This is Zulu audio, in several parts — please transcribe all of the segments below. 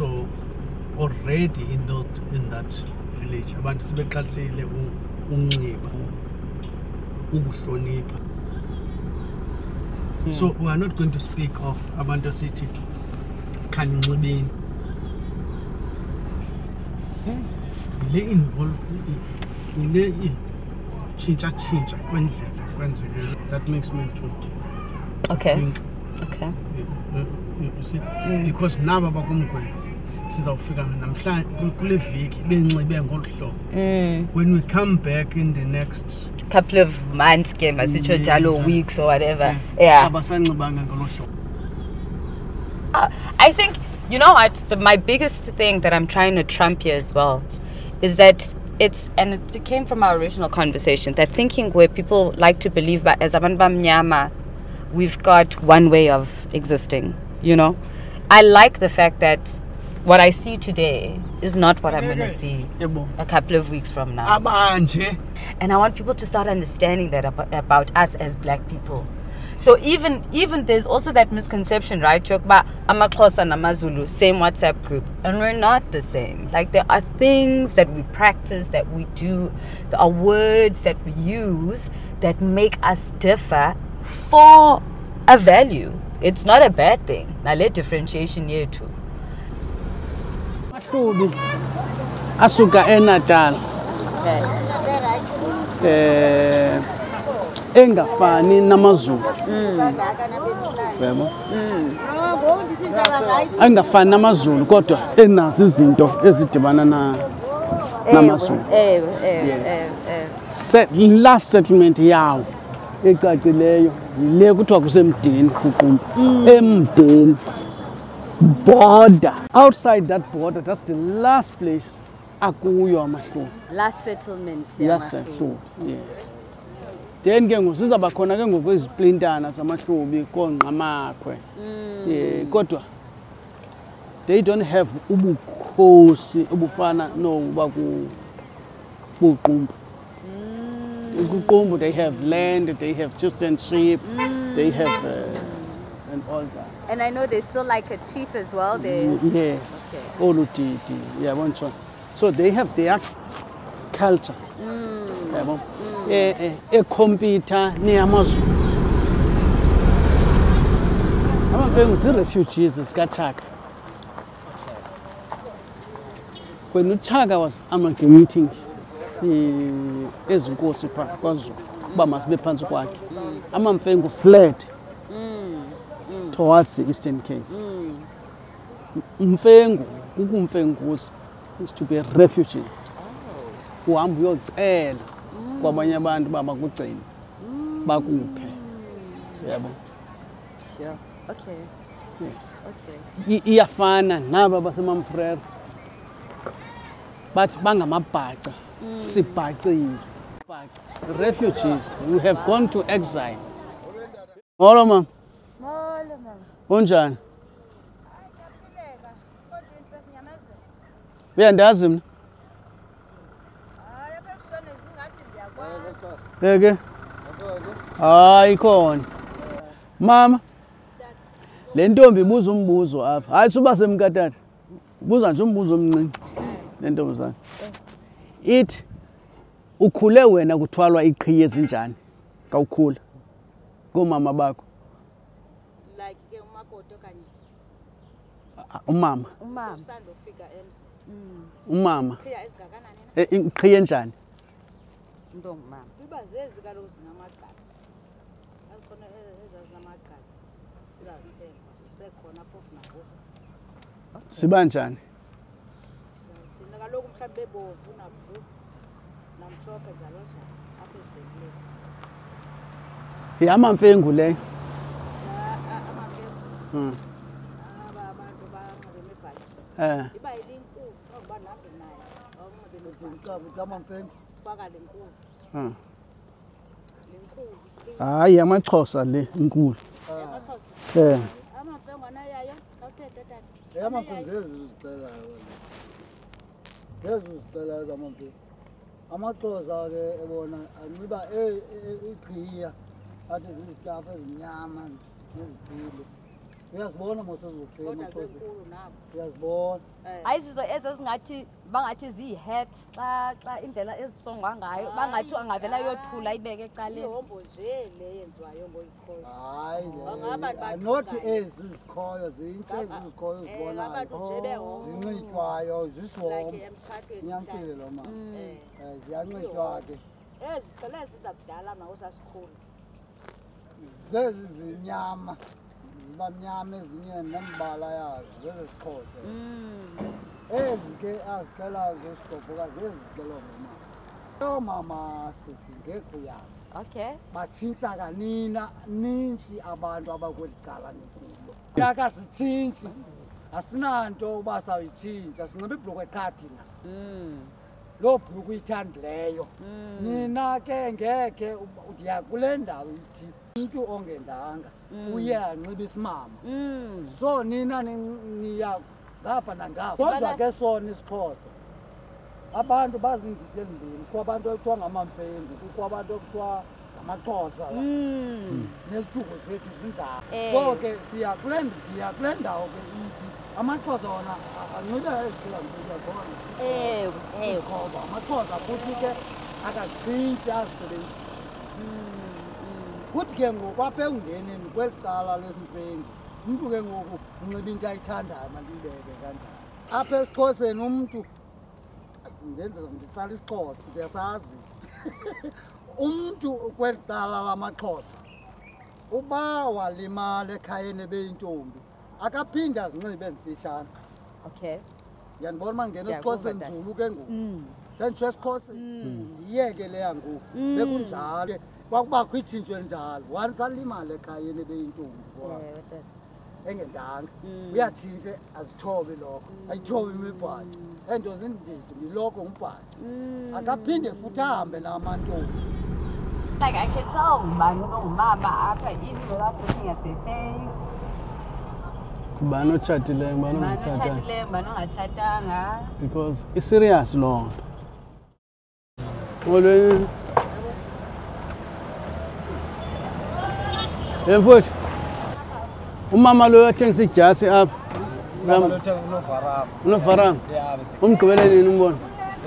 so already in that in that village. Abantu sebeqalisile u- unxiba ukuhlonipha. So we are not going to speak of abantu asithi khaninxibeni le involve ile tshintsha tshintsha kwendlela kwenzeke. That makes me to Okay. think. Okay. you- you- you see because naba bakumgwebe sizawufika namhlanje ku- kule veki benxibe ngolu hlobo Mm. when we come back in the next Couple of months, ke masitsho Yeah. njalo weeks or whatever. Yeah. abasanxibanga ngolo hlobo I think you know what the, my biggest thing that I'm trying to trump here as well is that it's and it came from our original conversation that thinking where people like to believe that as abantu bamnyama we've got one way of existing you know I like the fact that what I see today is not what I'm going to see a couple of weeks from now and I want people to start understanding that about, about us as black people. So even even there's also that misconception, right? Chokba Amaxhosa Namazulu, same WhatsApp group, and we're not the same. Like there are things that we practice, that we do, there are words that we use that make us differ for a value. It's not a bad thing. Now let differentiation here too. Mahlubi asuka enatal eh engafani namazulu. Yebo engafani namazulu kodwa enazo izinto ezidibana na namazulu. Eh, eh, eh, eh. Set- last settlement yawo ecacileyo le kuthiwa kusemdeni kuqumbu emdeni. Border. Outside that border that's the last place akuyo amahlubi Last settlement. yasehlubi yes. Then ke ngoku zizaba khona ke ngoku iziplintana zamahlubi koongqamakhwe um kodwa they don't have ubukhosi obufana noba ku- kuqumbu kuqumbu they have land they have chieftainship they have uh, and all that. And I know there's still like a chief as well. There. yes. Okay. olu didi yabona ntsho so they have their culture. Yabo. Eh, eh, ekhompyutha neyamazulu amamfengu zii-refugees zikachaka when uchaka was amalgamating eh, ezi nkosi phaa kwazulu uba masibe phantsi kwakhe. Amamfengu fled towards the eastern cape umfengu ukumfenguza is to be a refugee uhamba uyocela kwabanye abantu uba bakugcine bakuphe yabo Sure. Okay. yes Okay. Iyafana naba basemamfrere bathi bangamabhaca sibhacile Bhaca. refugees who have gone to exile molo mam unjani? Uyandazi mna. Eke hayi khona. Mama le ntombi ibuza umbuzo apha. Hayi suba semkatata buza nje umbuzo omncinci le ntombazana. Ithi ukhule wena kuthwalwa iqhiya ezinjani? Kawukhula koomama bakho. like ke umakoti okanye? Ah, umama. Umama. usandofika emzi umama. Qhiya ezingakanani na Eh, iqhiya enjani Ndongumama. iba zezi kaloku zinamagqabi. Azikhona ezazinamagqabi zizazithengwa zisekhona phofu nangoku ziba njani? Thina kaloku mhlawumbi bebomvu nabhu namhlophe njalo njalo apha ezivenkileni yamamfengu leyo amafefu Mm. aba abantu banxibe imibhayi eh iba ilinkulu nokuba nambe nayo awunxibe faka linkulu ah. linkulu hayi yamaxhosa le inkulu eh amafengu anayayo khawuthethe tata ngezizicelayo amampilo amaxhosa ke ebona anxiba e- e- iqhiya athi zizitafu ezimnyama nezipilo uyazibona uyazibona Eh, hayi zizo ezo ezingathi bangathi ziyi-hat xa xa indlela ezisongwa ngayo bangathi angavela yothula ibeke ecaleni. Ihombo nje le yenziwayo yombo ikhoyo hayi Bangabantu le- bathungayo. not ezi zikhoyo zintshe ezi zikhoyo Eh, abantu nje zibonayo behombo zinxitywayo like zisihombo emtshatweni inyanisile lo ma Eh, Eh, ziyanxitywa ke. Ezi cele zizakudala nawusasikhulu zezi zimnyama. Ziba mnyama ezinye nemibala yazo zezi zixhosa ezi ke azixelayo zesihlobokazi ezi ke loo mama loo mama sisingekho uyazi okay batshintsha kanina nintshi abantu abakweli cala nikulo yakasitshintshi asinanto uba sawuyitshintsha sinxiba ibhulukhwe ekhadina loo bhulukhwe uyithandileyo nina ke ngekhe uba- ndiya kule ndawo ithi umntu ongendanga uye anxiba isimama. So nina ni- niya ngapha nangapha. Kodwa ke sona isixhosa abantu bazindidi ezimbini kukho abantu ekuthiwa ngamamfengu kukho abantu ekuthiwa ngamaxhosa. La. nezithuko zethu zinjalo. Eh. so ke siya kule ndiya kule ndawo ke ithi amaxhosa wona a- anxiba eziqila zona ewe ewe izikhoba amaxhosa futhi ke akazitshintshi azisebenzisa kuthi ke ngoku apha ekungeneni kweli cala lesimfengu umntu ke ngoku unxiba into ayithandayo mandiyibeke kanjani apha esixhoseni umntu ndenze nditsala isixhosa ndiyasazi. Umntu kweli cala lamaxhosa uba walimala ekhayeni ebeyintombi akaphinde azinxibe ezifitshane. Okay. Ndiyandibona uba ndingena esixhoseni nzulu ke ngoku? Senditsho esiXhoseni ndiyeke leya ngoku bekunjalo ke kwakubakho itshintsho elinjalo. Once alimale ekhayeni ebeyintombi engendanga uyatshintshe azithobe loko ayithobe imibhaco. Ento zindidi miloko ngumbhaco. Akaphinde futhi ahambe namantombi Like I can tell ngubani ongumama apha without looking at their face. ngubani otshatileyo, ngubani ongatshatanga. because iserious loo nto. Molweni emfuthi umama lo uyathengisa idyasi apha unovarama umgqibele nini umbona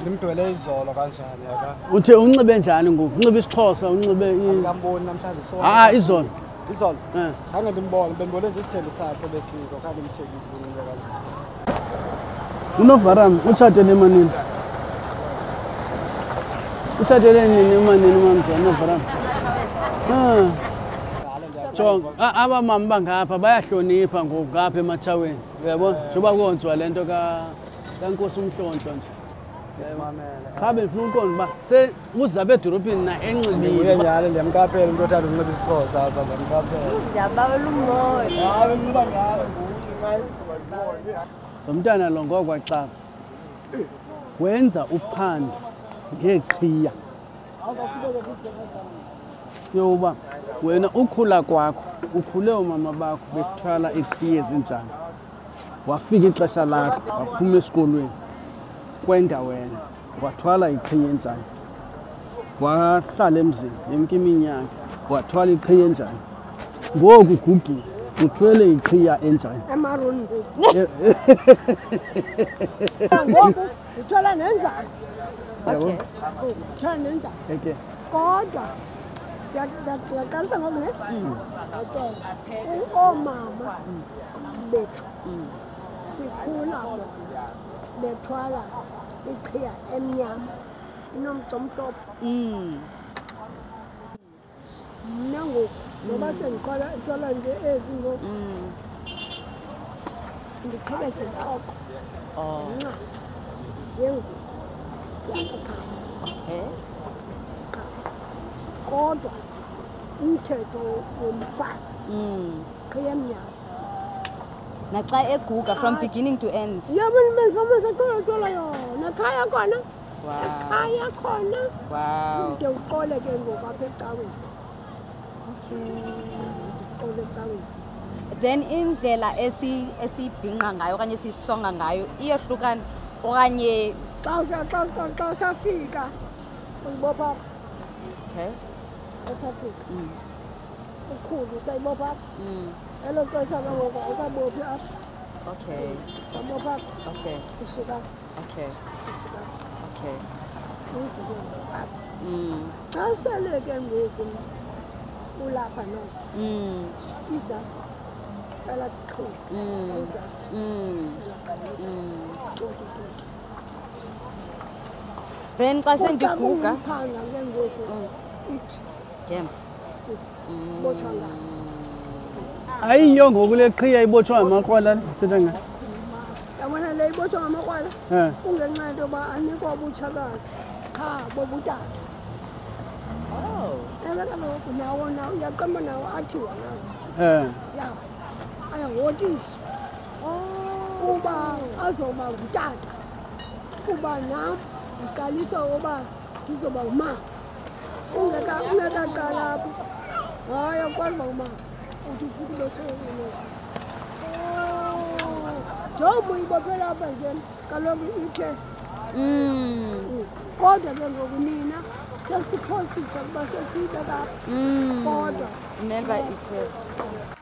ndimgqibele izolo kanjani yaka? Uthe unxibe njani ngoku? Unxibe isixhosa unxibe i- kamboni namhlanje so ah izolo. Izolo? Eh. khange ndimbone bendibone nje isithembi sakhe besiko khange ndimshekise kanjani. Unovarama utshatele emanini utshatele nini emanini umamja unovarama Ah. jonga a- abamama bangapha bayahlonipha ngoku ngapha ematshaweni uyabo? Njengoba konziwa le nto ka- kankosi umhlonhlwa nje. Khabe ndifuna uqonda uba se uzapha edorophini na enxibile nyhani ndiyamqaphela umntu othanda ukunxiba isixhosa apha ndiyamqaphela Ndiyabawela umoya. hayi unxiba ngalo lo mntana lo ngokwacaba wenza uphando. Ngeeqhiya yoba wena ukhula kwakho ukhule oomama bakho bekuthwala iiqhiya ezinjani wafika ixesha lakho waphuma esikolweni kwenda wena wathwala iqhiya enjani wahlala emzini yonke iminyaka wathwala iqhiya enjani ngoku ugugile uthwele iqhiya enjani emaroni ngoku ndithola nenjani yabo ndithola nenjani eke kodwa ndiyaqalisa ngoku ne oomama bethu sikhula bethwala iqhiya emnyama inomcomhlophe mna ngoku noba sendiqala thola nje ezi ngoku ndiqhekeze entloko ngenxa yengubo Okay. Kodwa umthetho womfazi qhiya emnyama Naxa eguga from beginning to end. yabo bendifama saqolatola yona khaya khona Wow. ekhaya khona Wow. ude uqole ke ngoku apha ecaweni uqole ecaweni Then indlela esi esibhinqa ngayo okanye esisonga ngayo iyahlukana okanye xa xa usa- xa usafika uyibopha okay. usafika ukhulu usayibopha Mm. elo xesha ke ngoku awukabophi apha Okay. sabopha Okay. usuka Okay. Okay. uzike apha Mm. xa sele ke ngoku ulapha noko Mm. iza elaa qhuba Mm. uza Mm. elaqalisa Mm. cokucoki Then xa sendiguga. phanga ke ngoku. Mm. ithi. Ngemva. botshwa ngayo ayiyo ngoku le qhiya ibotshwa ngamakrwala le. Thetha ngayo yabona le ibotshwa ngamakrwala? Kungenxa yento yoba anikwa butshakazi qha bobutata. Oh. ewe kaloku nawo nawo uyaqamba nawo athiwa nawo ya ayahotiswa kuba azoba ngutata. Kuba nam ndiqalisa uba ndizoba uma Ungeka- ungekaqala apho hayi akwazi uba uma uthi futhi besekunoti njengoba uyibophela apha nje kaloku ithe Mm. kodwa ke ngoku nina sesiphosisa kuba sesiyibeka Mm. kodwa Never eat it.